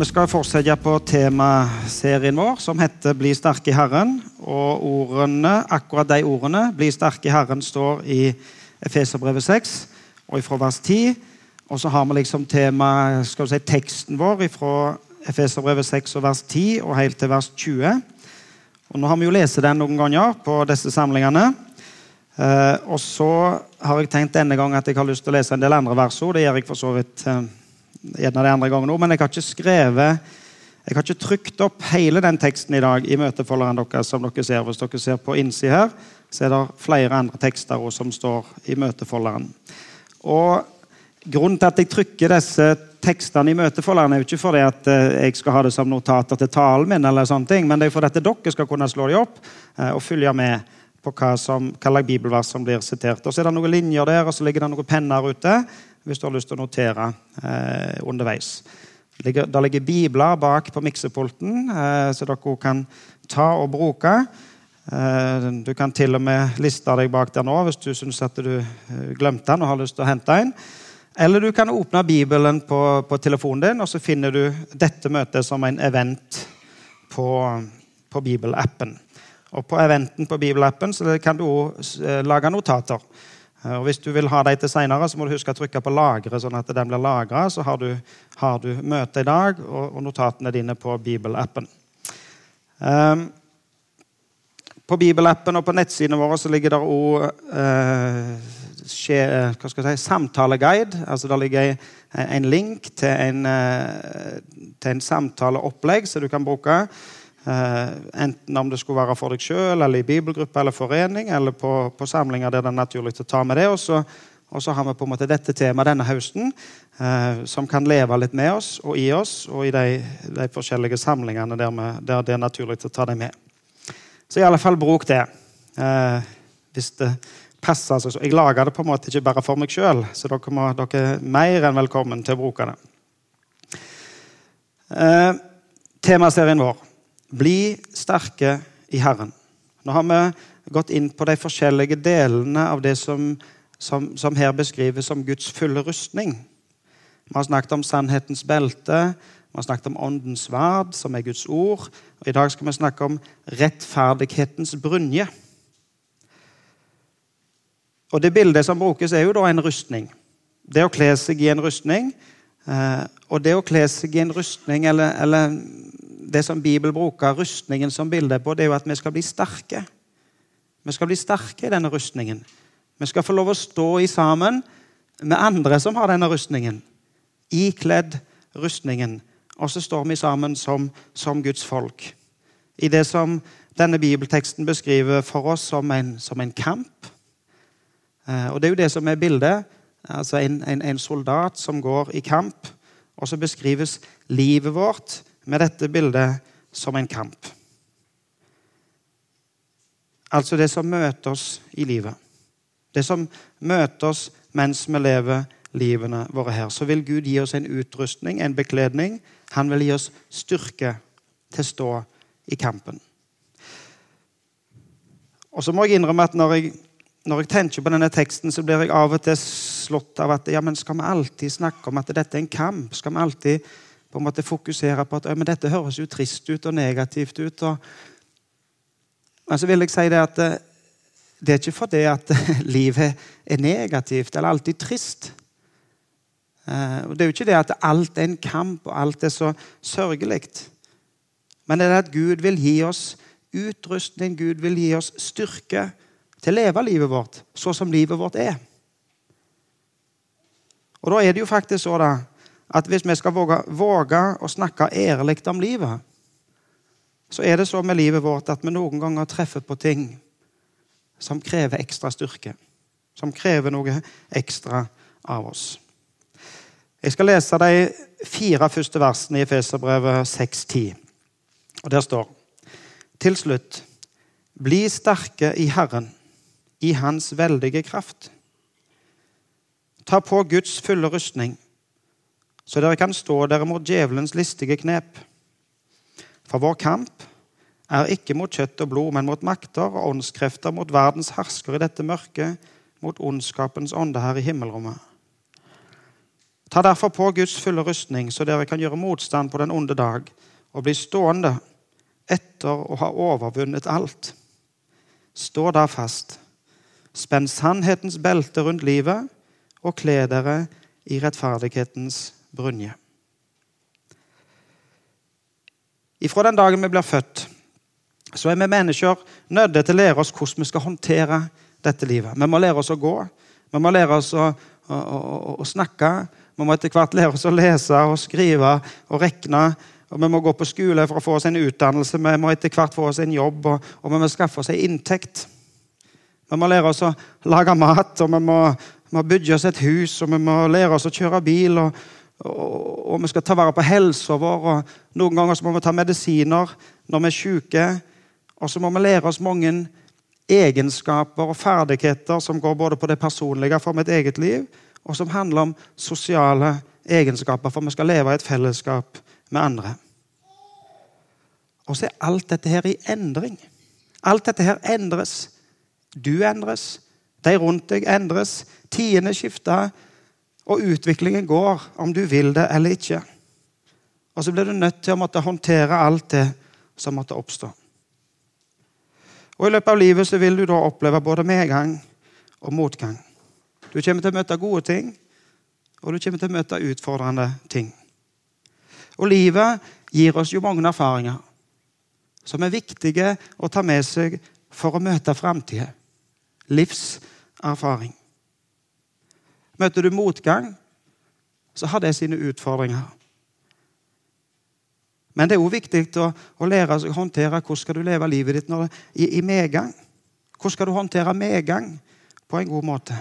Vi skal fortsette på temaserien vår som heter 'Bli sterk i Herren'. Og ordene, akkurat de ordene, 'Bli sterk i Herren', står i Efeserbrevet 6 og fra vers 10. Og så har vi liksom tema, skal vi si, teksten vår fra Efeserbrevet 6 og vers 10 og helt til vers 20. Og Nå har vi jo lest den noen ganger på disse samlingene. Eh, og så har jeg tenkt denne gang at jeg har lyst til å lese en del andre versord. Det gjør jeg for så vidt eh, en av de andre gangen òg, men jeg har ikke skrevet jeg har ikke trykt opp hele den teksten i dag i møtefolderen deres. som dere ser. Hvis dere ser på innsida her, så er det flere andre tekster også som står i møtefolderen. Og Grunnen til at jeg trykker disse tekstene i møtefolderen, er jo ikke fordi at eh, jeg skal ha det som notater til talen min, eller sånne ting, men det er fordi at dere skal kunne slå dem opp eh, og følge med på hva, som, hva bibelvers som blir sitert. Og Så er det noen linjer der, og så ligger det noen penner ute hvis du har lyst til å notere eh, underveis. Det ligger, bibler bak på miksepulten, eh, så dere kan ta og bruke. Eh, du kan til og med liste deg bak der nå hvis du syns at du eh, glemte den og har lyst til å hente en. Eller du kan åpne Bibelen på, på telefonen din, og så finner du dette møtet som en event på, på Bibelappen. Og På eventen på Bibelappen kan du også eh, lage notater. Eh, og Hvis du vil ha dem til senere, så må du huske å trykke på 'lagre', sånn at den blir lagra. Så har du, har du møte i dag og, og notatene dine på Bibelappen. Um, på Bibelappen og på nettsidene våre ligger det òg uh, si, samtaleguide. Altså Der ligger en link til en, uh, til en samtaleopplegg som du kan bruke. Uh, enten om det skulle være for deg sjøl, eller i bibelgruppe eller forening, eller på, på, samlinger der det er naturlig å ta med det. Og så, og så har vi på en måte dette temaet denne høsten, uh, som kan leve litt med oss og i oss, og i de, de forskjellige samlingene der, vi, der, det er naturlig å ta dem med. Så i alle fall bruk det. Uh, hvis det passer. Altså. Jeg lager det på en måte ikke bare for meg sjøl, så dere, må, dere er mer enn velkommen til å bruke det. temaserien vår bli sterke i Herren. Nå har vi gått inn på de forskjellige delene av det som, som, som her beskrives som Guds fulle rustning. Vi har snakket om sannhetens belte, vi har snakket om åndens sverd, som er Guds ord. Og I dag skal vi snakke om rettferdighetens brynje. Og Det bildet som brukes, er jo da en rustning. Det å kle seg i en rustning. Eh, og det å kle seg i en rustning, eller, eller det som Bibelen bruker rustningen som bilde på, det er jo at vi skal bli sterke. Vi skal bli sterke i denne rustningen. Vi skal få lov å stå i sammen med andre som har denne rustningen. Ikledd rustningen. Og så står vi sammen som, som Guds folk. I det som denne bibelteksten beskriver for oss som en, som en kamp. Eh, og det er jo det som er bildet. Altså en, en, en soldat som går i kamp. Og så beskrives livet vårt med dette bildet som en kamp. Altså det som møter oss i livet. Det som møter oss mens vi lever livene våre her. Så vil Gud gi oss en utrustning, en bekledning. Han vil gi oss styrke til å stå i kampen. Og så må jeg innrømme at når jeg, når jeg tenker på denne teksten, så blir jeg av og til slått av at ja, men skal vi alltid snakke om at dette er en kamp? Skal vi alltid på en måte fokusere på at men dette høres jo trist ut og negativt ut. Og... Men så vil jeg si det at eh, det er ikke fordi at livet er negativt eller alltid trist. Eh, og Det er jo ikke det at alt er en kamp og alt er så sørgelig. Men det er at Gud vil gi oss utrustning, Gud vil gi oss styrke til å leve livet vårt så som livet vårt er. Og da er det jo faktisk så da, at hvis vi skal våge, våge å snakke ærlig om livet, så er det så med livet vårt at vi noen ganger treffer på ting som krever ekstra styrke. Som krever noe ekstra av oss. Jeg skal lese de fire første versene i Feserbrevet 6.10. Og der står Til slutt Bli sterke i Herren, i Hans veldige kraft. Ta på Guds fulle rustning så dere kan stå dere mot djevelens listige knep. For vår kamp er ikke mot kjøtt og blod, men mot makter og åndskrefter, mot verdens hersker i dette mørket, mot ondskapens ånde her i himmelrommet. Ta derfor på Guds fulle rustning, så dere kan gjøre motstand på den onde dag og bli stående etter å ha overvunnet alt. Stå da fast. Spenn sannhetens belte rundt livet og kle dere i rettferdighetens brynje. Ifra den dagen vi blir født, så er vi mennesker nødt til å lære oss hvordan vi skal håndtere dette livet. Vi må lære oss å gå, vi må lære oss å, å, å, å snakke. Vi må etter hvert lære oss å lese og skrive og regne. Og Vi må gå på skole for å få oss en utdannelse, vi må etter hvert få oss en jobb og, og vi må skaffe oss en inntekt. Vi må lære oss å lage mat, og vi må, må bygge oss et hus, og vi må lære oss å kjøre bil. og, og, og vi skal ta vare på helsa vår. og Noen ganger så må vi ta medisiner når vi er syke. Og så må vi lære oss mange egenskaper og ferdigheter som går både på det personlige for mitt eget liv, og som handler om sosiale egenskaper, for vi skal leve i et fellesskap med andre. Og så er alt dette her i endring. Alt dette her endres. Du endres, de rundt deg endres, tidene skifter, og utviklingen går, om du vil det eller ikke. Og så blir du nødt til å måtte håndtere alt det som måtte oppstå. Og I løpet av livet så vil du da oppleve både medgang og motgang. Du kommer til å møte gode ting, og du kommer til å møte utfordrende ting. Og livet gir oss jo mange erfaringer som er viktige å ta med seg for å møte framtida. Livserfaring. Møter du motgang, så har det sine utfordringer. Men det er òg viktig å, å, lære seg å håndtere hvordan skal du leve livet ditt når, i, i medgang. Hvordan skal du håndtere medgang på en god måte?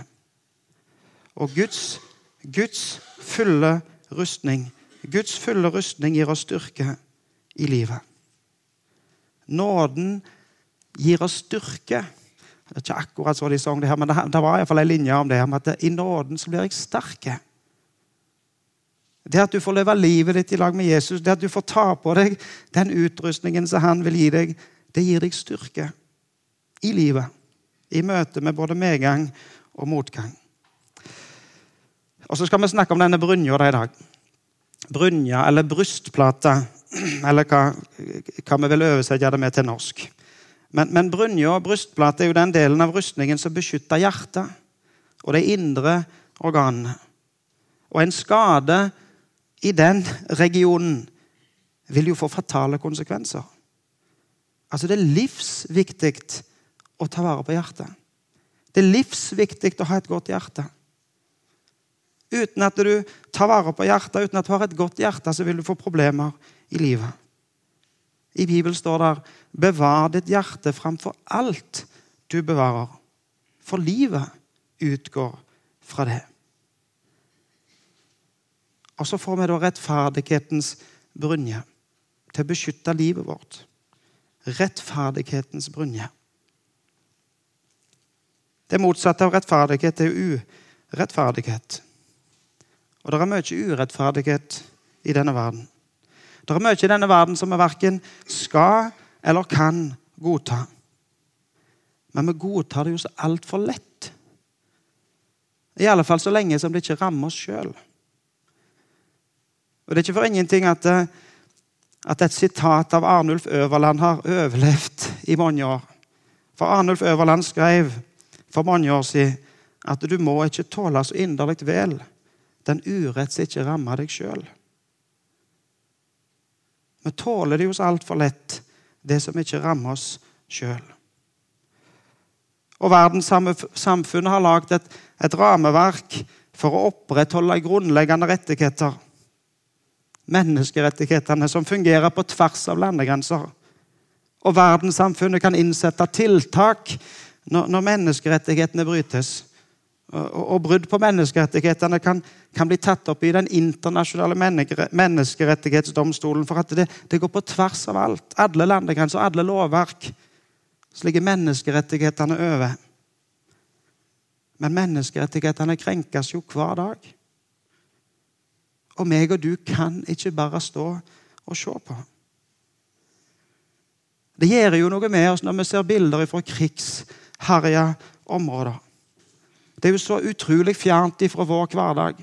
Og Guds, Guds fulle rustning Guds fulle rustning gir oss styrke i livet. Nåden gir oss styrke. Det er ikke akkurat så de sang det her, men det, det var iallfall en linje om det. om at I nåden så blir jeg sterk. Det at du får leve livet ditt i lag med Jesus, det at du får ta på deg den utrustningen som han vil gi deg, det gir deg styrke i livet. I møte med både medgang og motgang. Og Så skal vi snakke om denne brynja i dag. Brynja, eller brystplate, eller hva, hva vi vil oversette det med til norsk. Men, men brynja og brystplate er jo den delen av rustningen som beskytter hjertet og de indre organene. Og en skade i den regionen vil jo få fatale konsekvenser. Altså, Det er livsviktig å ta vare på hjertet. Det er livsviktig å ha et godt hjerte. Uten at du tar vare på hjertet, uten at du har et godt hjerte, så vil du få problemer i livet. I Bibelen står det 'bevar ditt hjerte framfor alt du bevarer', for livet utgår fra det. Og så får vi da rettferdighetens brynje til å beskytte livet vårt. Rettferdighetens brynje. Det motsatte av rettferdighet er urettferdighet. Og det er mye urettferdighet i denne verden. Det er mye i denne verden som vi verken skal eller kan godta. Men vi godtar det jo så altfor lett. I alle fall så lenge som det ikke rammer oss sjøl. Og Det er ikke for ingenting at, eh, at et sitat av Arnulf Øverland har overlevd i mange år. For Arnulf Øverland skrev for mange år siden at du må ikke tåle så inderlig vel den urett som ikke rammer deg sjøl. Vi tåler det jo så altfor lett, det som ikke rammer oss sjøl. Og verdenssamfunnet har lagd et, et rammeverk for å opprettholde grunnleggende rettigheter menneskerettighetene som fungerer på tvers av landegrenser. Og verdenssamfunnet kan innsette tiltak når, når menneskerettighetene brytes. Og, brudd på menneskerettighetene kan, kan, bli tatt opp i den internasjonale menneskerettighetsdomstolen. For at det, det, går på tvers av alt. Alle landegrenser, alle lovverk. Så ligger menneskerettighetene over. Men menneskerettighetene krenkes jo hver dag. Og meg og du kan ikke bare stå og se på. Det gjør jo noe med oss når vi ser bilder fra krigsherja områder. Det er jo så utrolig fjernt ifra vår hverdag.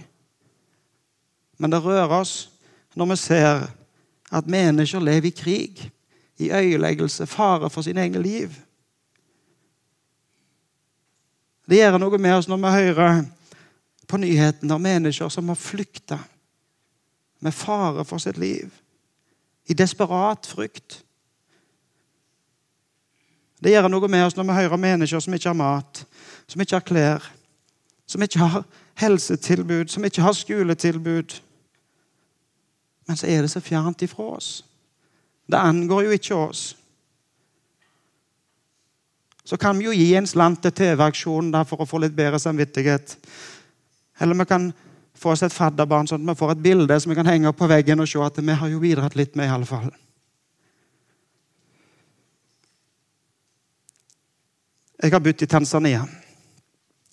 Men det rører oss når vi ser at mennesker lever i krig, i øyeleggelse, fare for sine egne liv. Det gjør noe med oss når vi hører på nyhetene om mennesker som har flykta med fare for sitt liv, i desperat frykt. Det gjør noe med oss når vi hører om mennesker som ikke har mat, som ikke har klær, som ikke har helsetilbud, som ikke har skoletilbud. Men så er det så fjernt ifra oss. Det angår jo ikke oss. Så kan vi jo gi en slant til TV-aksjonen for å få litt bedre samvittighet. Eller vi kan få oss et fadderbarn, sånn at vi får et bilde som vi kan henge opp på veggen og se at vi har jo bidratt litt med. i alle fall. Jeg har bodd i Tanzania.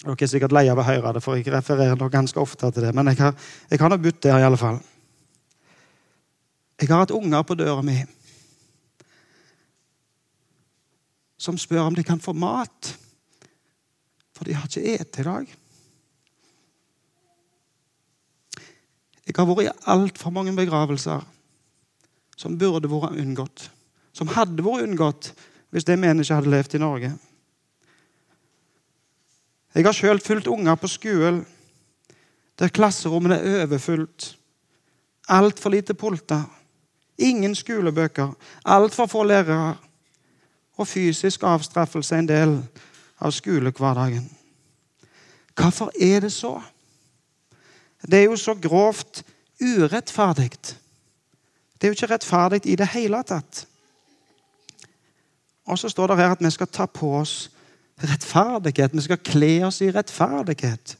Dere er sikkert lei av å høre det, for jeg refererer nok ganske ofte til det. Men jeg har, jeg har bodd der, i alle fall. Jeg har hatt unger på døra mi som spør om de kan få mat, for de har ikke spist i dag. Jeg har vært i altfor mange begravelser som burde vært unngått. Som hadde vært unngått hvis det mennesket hadde levd i Norge. Jeg har sjøl fulgt unger på skolen der klasserommene er overfylt. Altfor lite pulter. Ingen skolebøker. Altfor få lærere. Og fysisk avstraffelse en del av skolehverdagen. Hvorfor er det så? Det er jo så grovt urettferdig. Det er jo ikke rettferdig i det hele tatt. Og så står det her at vi skal ta på oss rettferdighet. Vi skal kle oss i rettferdighet.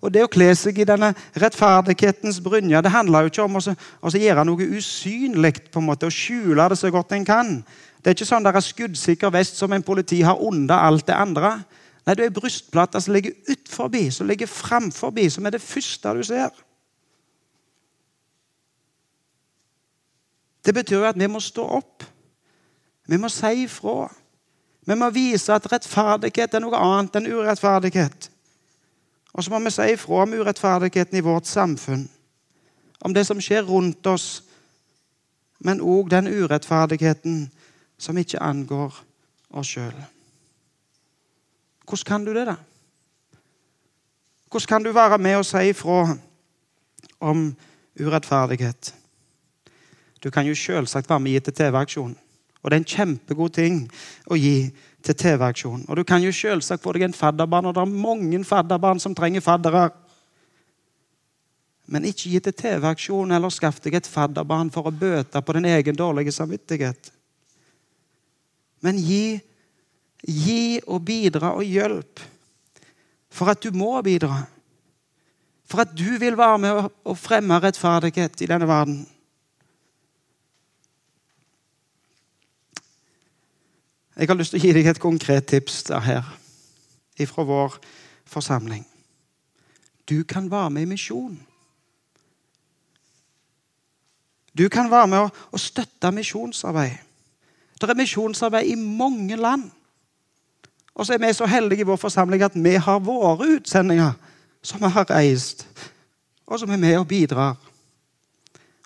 Og Det å kle seg i denne rettferdighetens brynje det handler jo ikke om å, å gjøre noe usynlig på en måte, og skjule det så godt en kan. Det er ikke sånn der er skuddsikker vest som en politi har under alt det andre. Nei, Det er brystplata som ligger utforbi, som ligger framfor, som er det første du ser. Det betyr jo at vi må stå opp. Vi må si ifra. Vi må vise at rettferdighet er noe annet enn urettferdighet. Og så må vi si ifra om urettferdigheten i vårt samfunn, om det som skjer rundt oss, men òg den urettferdigheten som ikke angår oss sjøl. Hvordan kan du det, da? Hvordan kan du være med og si ifra om urettferdighet? Du kan jo selvsagt være med i til TV-aksjon. Og det er en kjempegod ting å gi til TV-aksjonen. Og du kan jo selvsagt få deg en fadderbarn, og det er mange fadderbarn som trenger faddere. Men ikke gi til TV-aksjonen eller skaff deg et fadderbarn for å bøte på din egen dårlige samvittighet. Men gi, gi og bidra og hjelp for at du må bidra. For at du vil være med å fremme rettferdighet i denne verden. Jeg har lyst til å gi deg et konkret tips her fra vår forsamling. Du kan være med i misjon. Du kan være med og støtte misjonsarbeid. Det er misjonsarbeid i mange land. Og så er vi så heldige i vår forsamling at vi har våre utsendinger som vi har reist, og som er med og bidrar.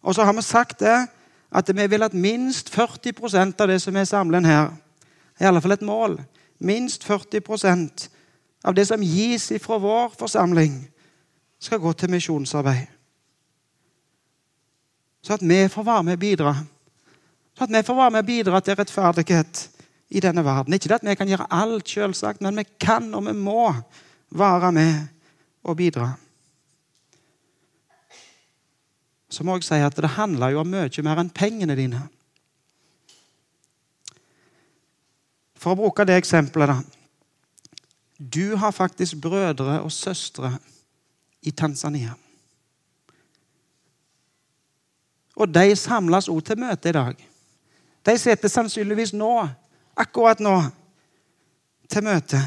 Og så har vi sagt det at vi vil at minst 40% av det som er samlet her, i alle fall et mål. Minst 40% av det som gis fra vår forsamling, skal gå til misjonsarbeid. Så at vi får være med og bidra. Så at vi får være med og bidra til rettferdighet i denne verden. Ikke at vi kan gjøre alt, selvsagt, men vi kan og vi må være med og bidra. Så må jeg si at det handler jo om mye mer enn pengene dine. For å bruke det eksempelet, da. Du har faktisk brødre og søstre i Tanzania. Og de samles også til møte i dag. De sitter sannsynligvis nå, akkurat nå, til møte.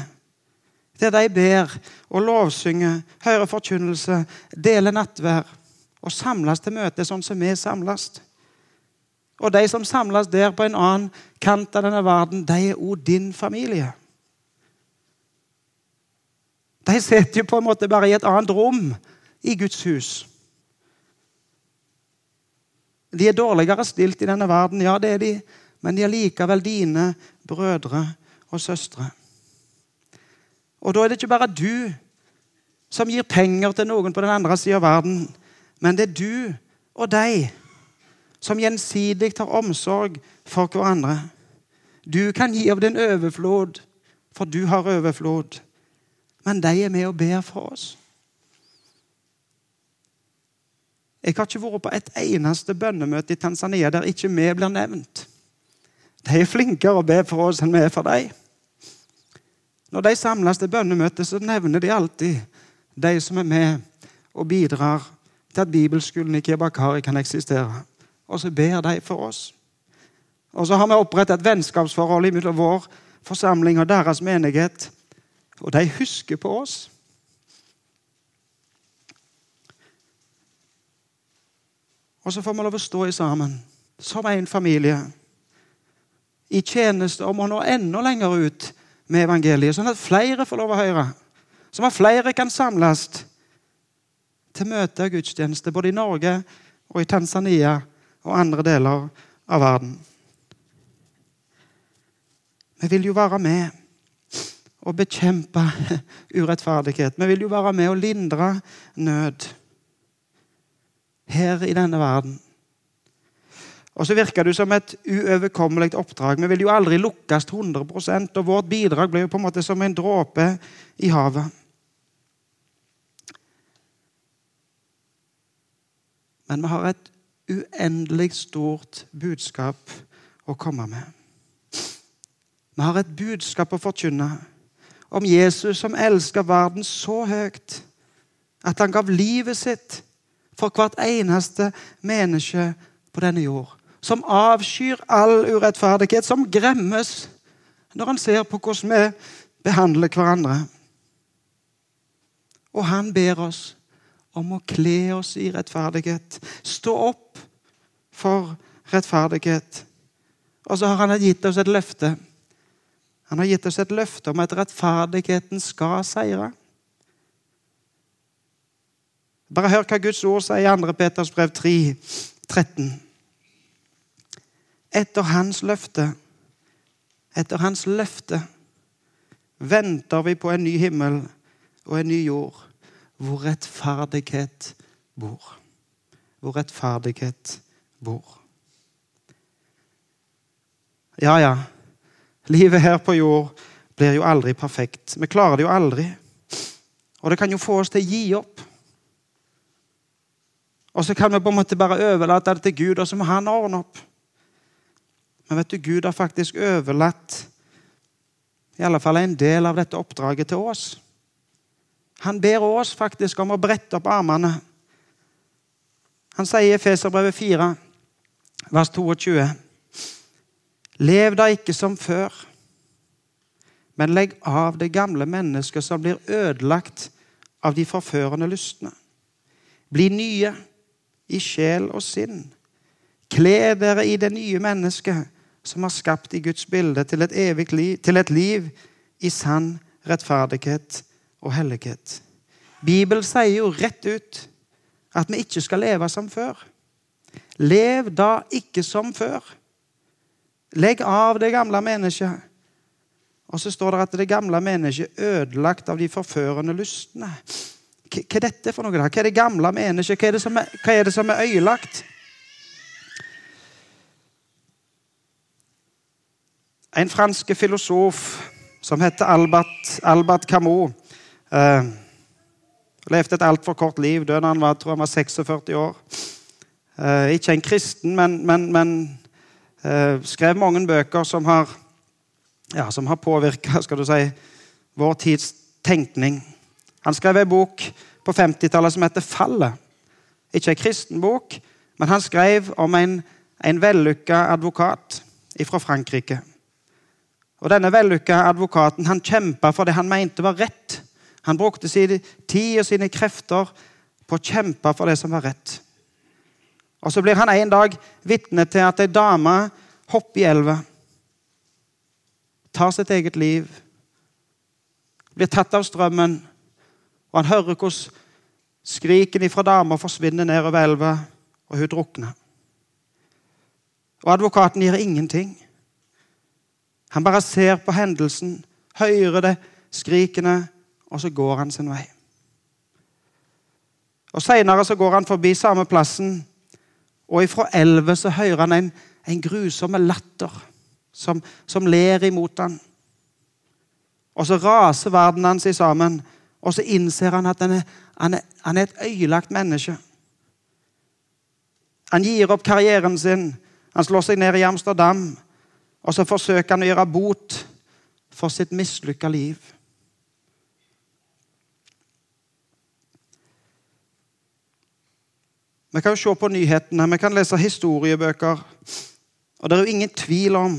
Der de ber og lovsynger, hører forkynnelse, deler nattvær og samles til møte sånn som vi samles. Og de som samles der på en annen kant av denne verden, de er òg din familie. De sitter jo på en måte bare i et annet rom i Guds hus. De er dårligere stilt i denne verden, ja, det er de, men de er likevel dine brødre og søstre. Og da er det ikke bare du som gir penger til noen på den andre sida av verden, men det er du og deg som gjensidig tar omsorg for hverandre. Du kan gi av din overflod, for du har overflod. Men de er med og ber for oss. Jeg har ikke vært på et eneste bønnemøte i Tanzania der ikke vi blir nevnt. De er flinkere å be for oss enn vi er for dem. Når de samles til bønnemøte, så nevner de alltid de som er med og bidrar til at bibelskolen i Kebakari kan eksistere. Og så ber de for oss. Og så har vi opprettet et vennskapsforhold mellom vår forsamling og deres menighet. Og de husker på oss. Og så får vi lov å stå i sammen som en familie i tjeneste om å nå enda lenger ut med evangeliet, sånn at flere får lov å høre. Sånn at flere kan samles til møte og gudstjeneste både i Norge og i Tanzania og andre deler av verden. Vi vil jo være med og bekjempe urettferdighet. Vi vil jo være med og lindre nød her i denne verden. Og så virker det som et uoverkommelig oppdrag. Vi vil jo aldri lukkes 100% og vårt bidrag blir jo på en måte som en dråpe i havet. Men vi har et uendelig stort budskap å komme med. Vi har et budskap å forkynne om Jesus som elsker verden så høyt at han gav livet sitt for hvert eneste menneske på denne jord. Som avskyr all urettferdighet, som gremmes når han ser på hvordan vi behandler hverandre. Og han ber oss om å kle oss i rettferdighet. Stå opp for rettferdighet. Og så har han gitt oss et løfte. Han har gitt oss et løfte om at rettferdigheten skal seire. Bare hør hva Guds ord sier i 2. Peters brev 3, 13. Etter hans løfte, etter hans løfte, venter vi på en ny himmel og en ny jord, hvor rettferdighet bor. Hvor rettferdighet bor. Ja, ja. Livet her på jord blir jo aldri perfekt. Vi klarer det jo aldri. Og det kan jo få oss til å gi opp. Og så kan vi på en måte bare overlate det til Gud, og så må han ordne opp. Men vet du, Gud har faktisk overlatt i alle fall en del av dette oppdraget til oss. Han ber oss faktisk om å brette opp armene. Han sier i Feserbrevet 4, vers 22.: Lev da ikke som før, men legg av det gamle mennesket som blir ødelagt av de forførende lystne. Bli nye i sjel og sinn. Kle dere i det nye mennesket som har skapt i Guds bilde til et evig liv, til et liv i sann rettferdighet og hellighet. Bibelen sier jo rett ut at vi ikke skal leve som før. Lev da ikke som før. Legg av det gamle mennesket. Og så står det at det gamle mennesket er ødelagt av de forførende lystne. Hva er dette for noe? da? Hva er det gamle mennesket? Hva er det som er, hva er, det som er øyelagt? En fransk filosof som heter Albert, Albert Camus eh, Levde et altfor kort liv. Døde han var, tror han var 46 år. Eh, ikke en kristen, men, men, men eh, skrev mange bøker som har, ja, har påvirka si, vår tids tenkning. Han skrev en bok på 50-tallet som heter 'Fallet'. Ikke en kristen bok, men han skrev om en, en vellykka advokat fra Frankrike. Og Denne vellykka advokaten han kjempa for det han mente var rett. Han brukte sin tid og sine krefter på å kjempe for det som var rett. Og Så blir han en dag vitne til at ei dame hopper i elva. Tar sitt eget liv. Blir tatt av strømmen og han hører hvordan Skriken ifra dama forsvinner nedover elva, og hun drukner. Og advokaten gir ingenting. Han bare ser på hendelsen, hører det, skrikene, og så går han sin vei. Og Seinere går han forbi samme plassen, og ifra elva så hører han en, en grusom latter som, som ler imot han. Og så raser verden hans sammen, og så innser han at han er, han er, han er et øyelagt menneske. Han gir opp karrieren sin. Han slår seg ned i Amsterdam. Og så forsøker han å gjøre bot for sitt mislykka liv. Vi kan jo se på nyhetene, vi kan lese historiebøker. Og det er jo ingen tvil om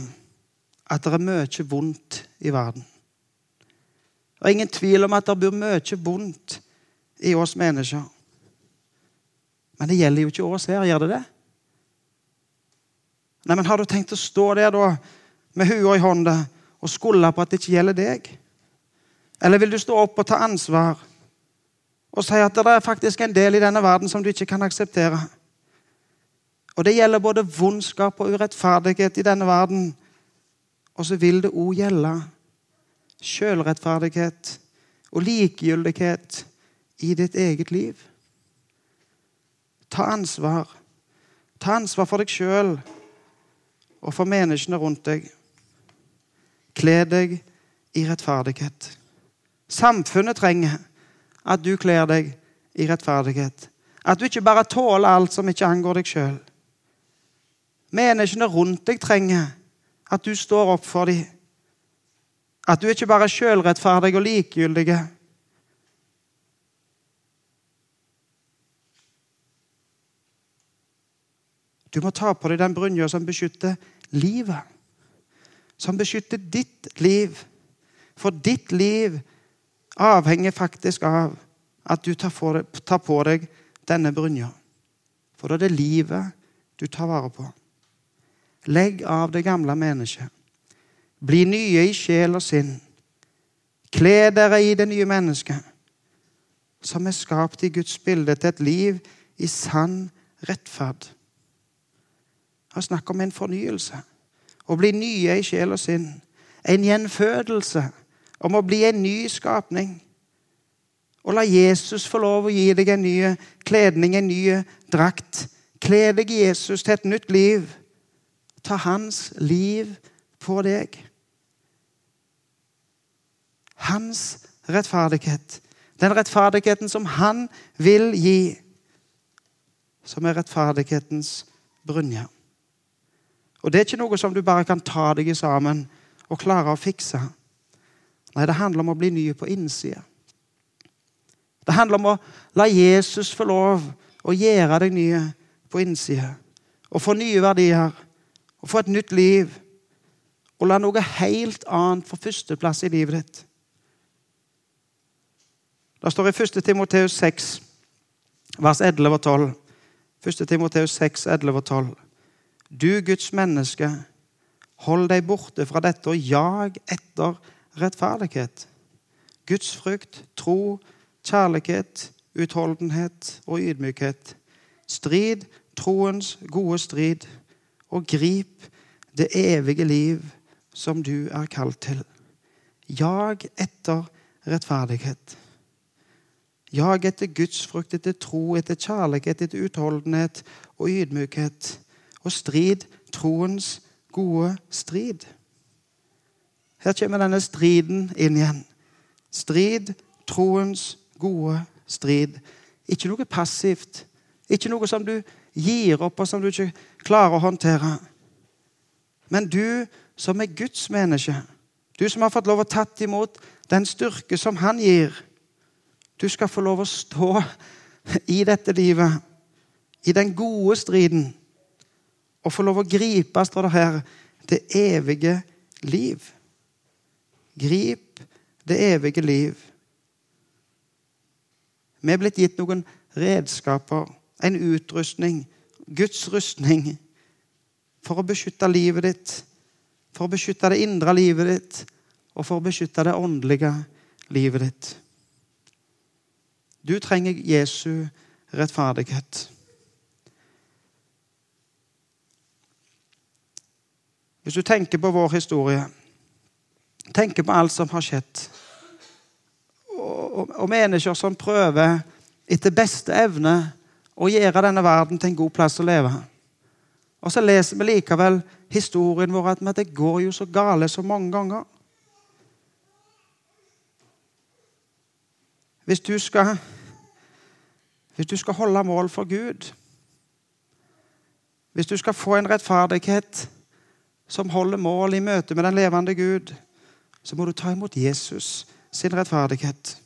at det er mye vondt i verden. Det er ingen tvil om at det bor mye vondt i oss mennesker. Men det gjelder jo ikke oss her, gjør det det? Nei, men Har du tenkt å stå der da, med hua i hånda og skulde på at det ikke gjelder deg? Eller vil du stå opp og ta ansvar og si at det er faktisk en del i denne verden som du ikke kan akseptere? Og Det gjelder både vondskap og urettferdighet i denne verden. Og så vil det òg gjelde sjølrettferdighet og likegyldighet i ditt eget liv. Ta ansvar. Ta ansvar for deg sjøl og for menneskene rundt deg. Kle deg i rettferdighet. Samfunnet trenger at du kler deg i rettferdighet. At du ikke bare tåler alt som ikke angår deg sjøl. Menneskene rundt deg trenger at du står opp for dem. At du ikke bare er sjølrettferdig og likegyldig. Du må ta på deg den brynja som beskytter livet. Som beskytter ditt liv. For ditt liv avhenger faktisk av at du tar, på deg denne brynja. For da er det livet du tar vare på. Legg av det gamle mennesket. Bli nye i sjel og sinn. Kle dere i det nye mennesket, som er skapt i Guds bilde til et liv i sann rettferd. Han snakk om en fornyelse. Å bli nye i sjel og sinn. En gjenfødelse. Om å bli en ny skapning. Og la Jesus få lov å gi deg en ny kledning, en ny drakt. Kle deg Jesus til et nytt liv. Ta hans liv på deg. Hans rettferdighet. Den rettferdigheten som han vil gi, som er rettferdighetens brynje. Og Det er ikke noe som du bare kan ta deg sammen og klare å fikse. Nei, det handler om å bli ny på innsida. Det handler om å la Jesus få lov å gjøre deg nye på innsida. Og få nye verdier og få et nytt liv. Og la noe helt annet få førsteplass i livet ditt. Det står i 1. Timoteus 6, vers 11 og 12. 1. Timoteus 6, 11 og 12. Du Guds menneske, hold deg borte fra dette og jag etter rettferdighet. Guds frykt, tro, kjærlighet, utholdenhet og ydmykhet. Strid troens gode strid og grip det evige liv som du er kalt til. Jag etter rettferdighet. Jag etter Guds frukt, etter tro, etter kjærlighet, etter utholdenhet og ydmykhet. Og strid troens gode strid. Her kommer denne striden inn igjen. Strid troens gode strid. Ikke noe passivt. Ikke noe som du gir opp, og som du ikke klarer å håndtere. Men du som er Guds menneske, du som har fått lov å tatt imot den styrke som Han gir, du skal få lov å stå i dette livet, i den gode striden, og få lov å gripe, står det her, det evige liv. Grip det evige liv. Vi er blitt gitt noen redskaper en utrustning, Guds rustning, for å beskytte livet ditt, for å beskytte det indre livet ditt og for å beskytte det åndelige livet ditt. Du trenger Jesu rettferdighet. Hvis du tenker på vår historie, tenker på alt som har skjedd, og, og mennesker som prøver etter beste evne å gjøre denne verden til en god plass å leve Og så leser vi likevel historien vår at det går jo så gale så mange ganger. Hvis du skal, hvis du skal holde mål for Gud Hvis du skal få en rettferdighet som holder mål i møte med den levende Gud, så må du ta imot Jesus sin rettferdighet.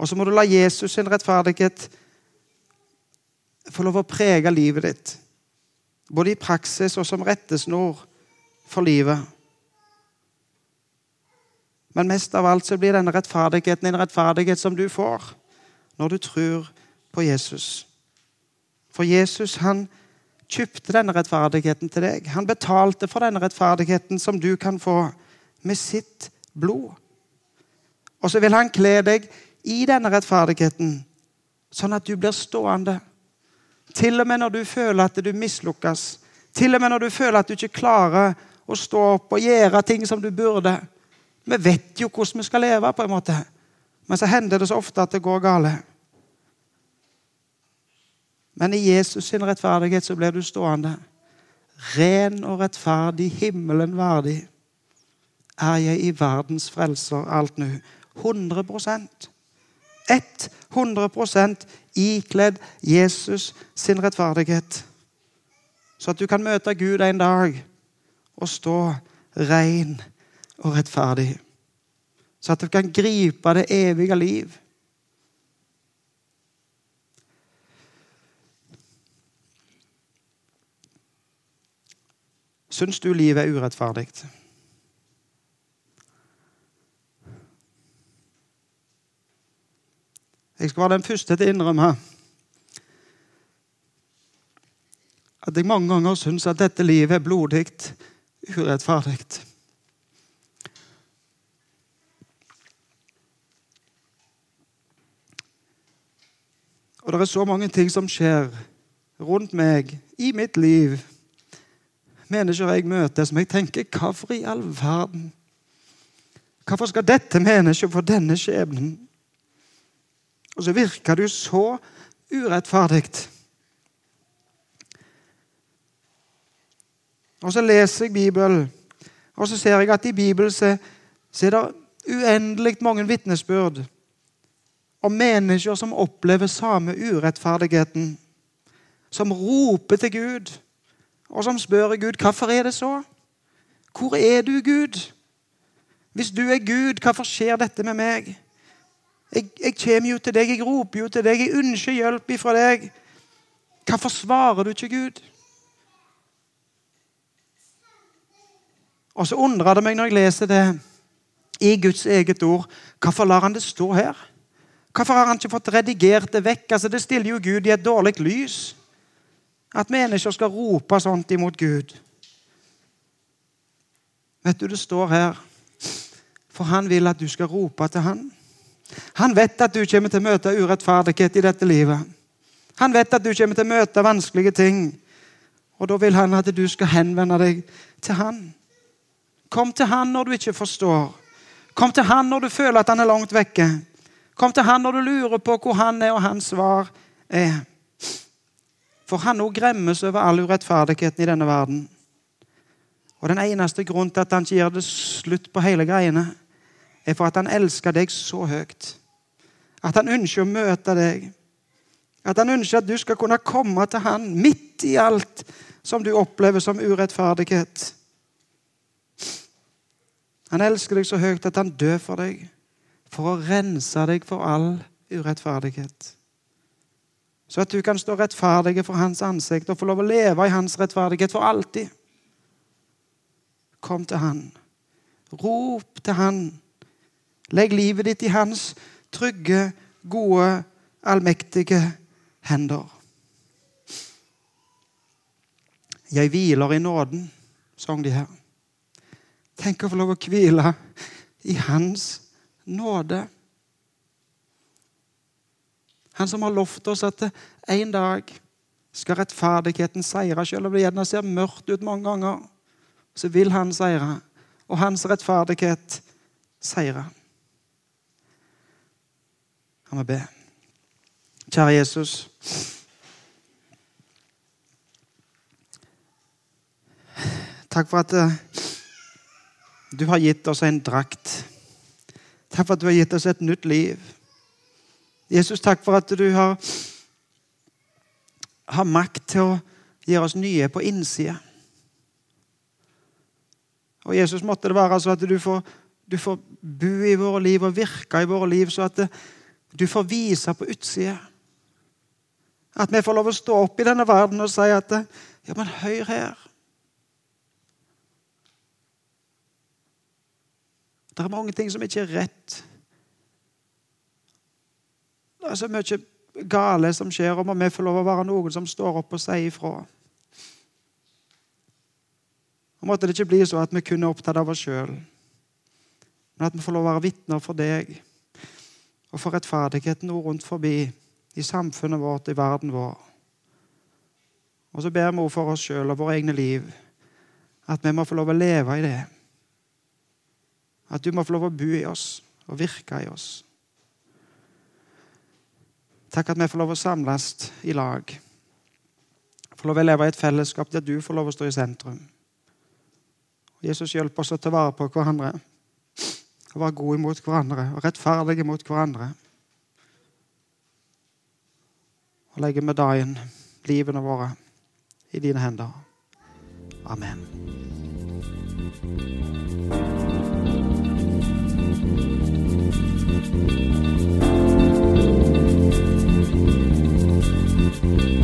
Og så må du la Jesus sin rettferdighet få lov å prege livet ditt. Både i praksis og som rettesnor for livet. Men mest av alt så blir denne rettferdigheten en rettferdighet som du får når du tror på Jesus. For Jesus han kjøpte denne rettferdigheten til deg. Han betalte for denne rettferdigheten som du kan få, med sitt blod. Og så vil han kle deg i denne rettferdigheten, sånn at du blir stående. Til og med når du føler at du mislukkes. Til og med når du føler at du ikke klarer å stå opp og gjøre ting som du burde. Vi vet jo hvordan vi skal leve, på en måte. men så hender det så ofte at det går galt. Men i Jesus sin rettferdighet så blir du stående. Ren og rettferdig, himmelen verdig, er jeg i verdens frelser alt nå. 100% 100% ikledd Jesus sin rettferdighet. Så at du kan møte Gud en dag og stå ren og rettferdig. Så at du kan gripe det evige liv. Syns du livet er urettferdig? Jeg skal være den første til å innrømme at jeg mange ganger syns at dette livet er blodig urettferdig. Og det er så mange ting som skjer rundt meg, i mitt liv. Mennesker jeg møter som jeg tenker Hvorfor i all verden? Hvorfor skal dette mennesket få denne skjebnen? Og så virker du så urettferdig. Og så leser jeg Bibelen, og så ser jeg at i Bibelen så, så er det uendelig mange vitnesbyrd om mennesker som opplever samme urettferdigheten. Som roper til Gud, og som spør Gud hvorfor er det så. Hvor er du, Gud? Hvis du er Gud, hvorfor skjer dette med meg? Jeg, jeg kommer jo til deg, jeg roper jo til deg, jeg ønsker hjelp ifra deg. Hvorfor svarer du ikke Gud? Og så undrer det meg når jeg leser det i Guds eget ord. Hvorfor lar han det stå her? Hvorfor har han ikke fått redigert det vekk? Altså, det stiller jo Gud i et dårlig lys. At mennesker skal rope sånt imot Gud. Vet du, det står her For han vil at du skal rope til han. Han vet at du kommer til å møte urettferdighet i dette livet. Han vet at du kommer til å møte vanskelige ting. Og da vil han at du skal henvende deg til han. Kom til han når du ikke forstår. Kom til han når du føler at han er langt vekke. Kom til han når du lurer på hvor han er, og hans svar er. For han òg gremmes over all urettferdigheten i denne verden. Og Den eneste grunnen til at han ikke gjør det slutt på hele greiene, er for at han elsker deg så høyt. At han ønsker å møte deg. At han ønsker at du skal kunne komme til han midt i alt som du opplever som urettferdighet. Han elsker deg så høyt at han dør for deg, for å rense deg for all urettferdighet. Så at du kan stå rettferdig for hans ansikt og få lov å leve i hans rettferdighet for alltid. Kom til han. Rop til han Legg livet ditt i hans trygge, gode, allmektige hender. Jeg hviler i nåden, sang de her. Tenk å få lov å hvile i Hans nåde. Han som har lovt oss at en dag skal rettferdigheten seire, selv om det gjerne ser mørkt ut mange ganger. Så vil han seire, og hans rettferdighet seire. Kan vi be? Kjære Jesus. Takk for at eh, du har gitt oss en drakt. Takk for at du har gitt oss et nytt liv. Jesus, takk for at du har, har makt til å gjøre oss nye på innsida. Og Jesus, måtte det være så at du får, du får bo i våre liv og virke i våre liv, så at det, du får vise på utsida. At vi får lov å stå opp i denne verden og si at Ja, men hør her. Det er mange ting som ikke er rett. Det er så mye gale som skjer, og må vi få lov å være noen som står opp og sier ifra. Og Måtte det ikke bli så at vi kun er opptatt av oss sjøl, men at vi får lov å være vitner for deg og for rettferdigheten rundt forbi i samfunnet vårt, i verden vår. Og så ber vi for oss sjøl og våre egne liv at vi må få lov å leve i det. At du må få lov å bo i oss og virke i oss. Takk at vi får lov å samles i lag. Får lov å leve i et fellesskap der du får lov å stå i sentrum. Jesus, hjelp oss å ta vare på hverandre og være gode mot hverandre og rettferdige mot hverandre. Og legge med livene våre, i dine hender. Amen. thank